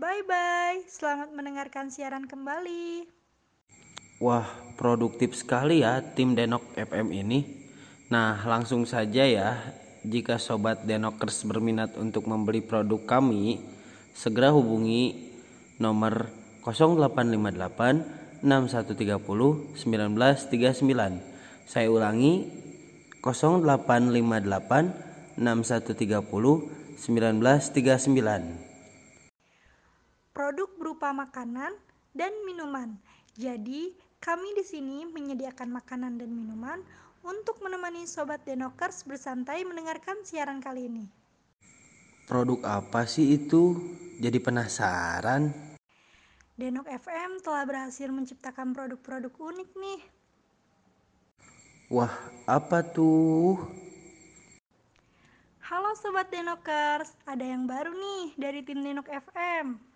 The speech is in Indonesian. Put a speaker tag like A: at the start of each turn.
A: Bye-bye, selamat mendengarkan siaran kembali.
B: Wah, produktif sekali ya tim Denok FM ini. Nah, langsung saja ya. Jika sobat Denokers berminat untuk membeli produk kami, segera hubungi nomor 0858 6130 1939. Saya ulangi 0858 6130 1939
A: produk berupa makanan dan minuman. Jadi, kami di sini menyediakan makanan dan minuman untuk menemani sobat Denokers bersantai mendengarkan siaran kali ini.
B: Produk apa sih itu? Jadi penasaran.
A: Denok FM telah berhasil menciptakan produk-produk unik nih.
B: Wah, apa tuh?
A: Halo sobat Denokers, ada yang baru nih dari tim Denok FM.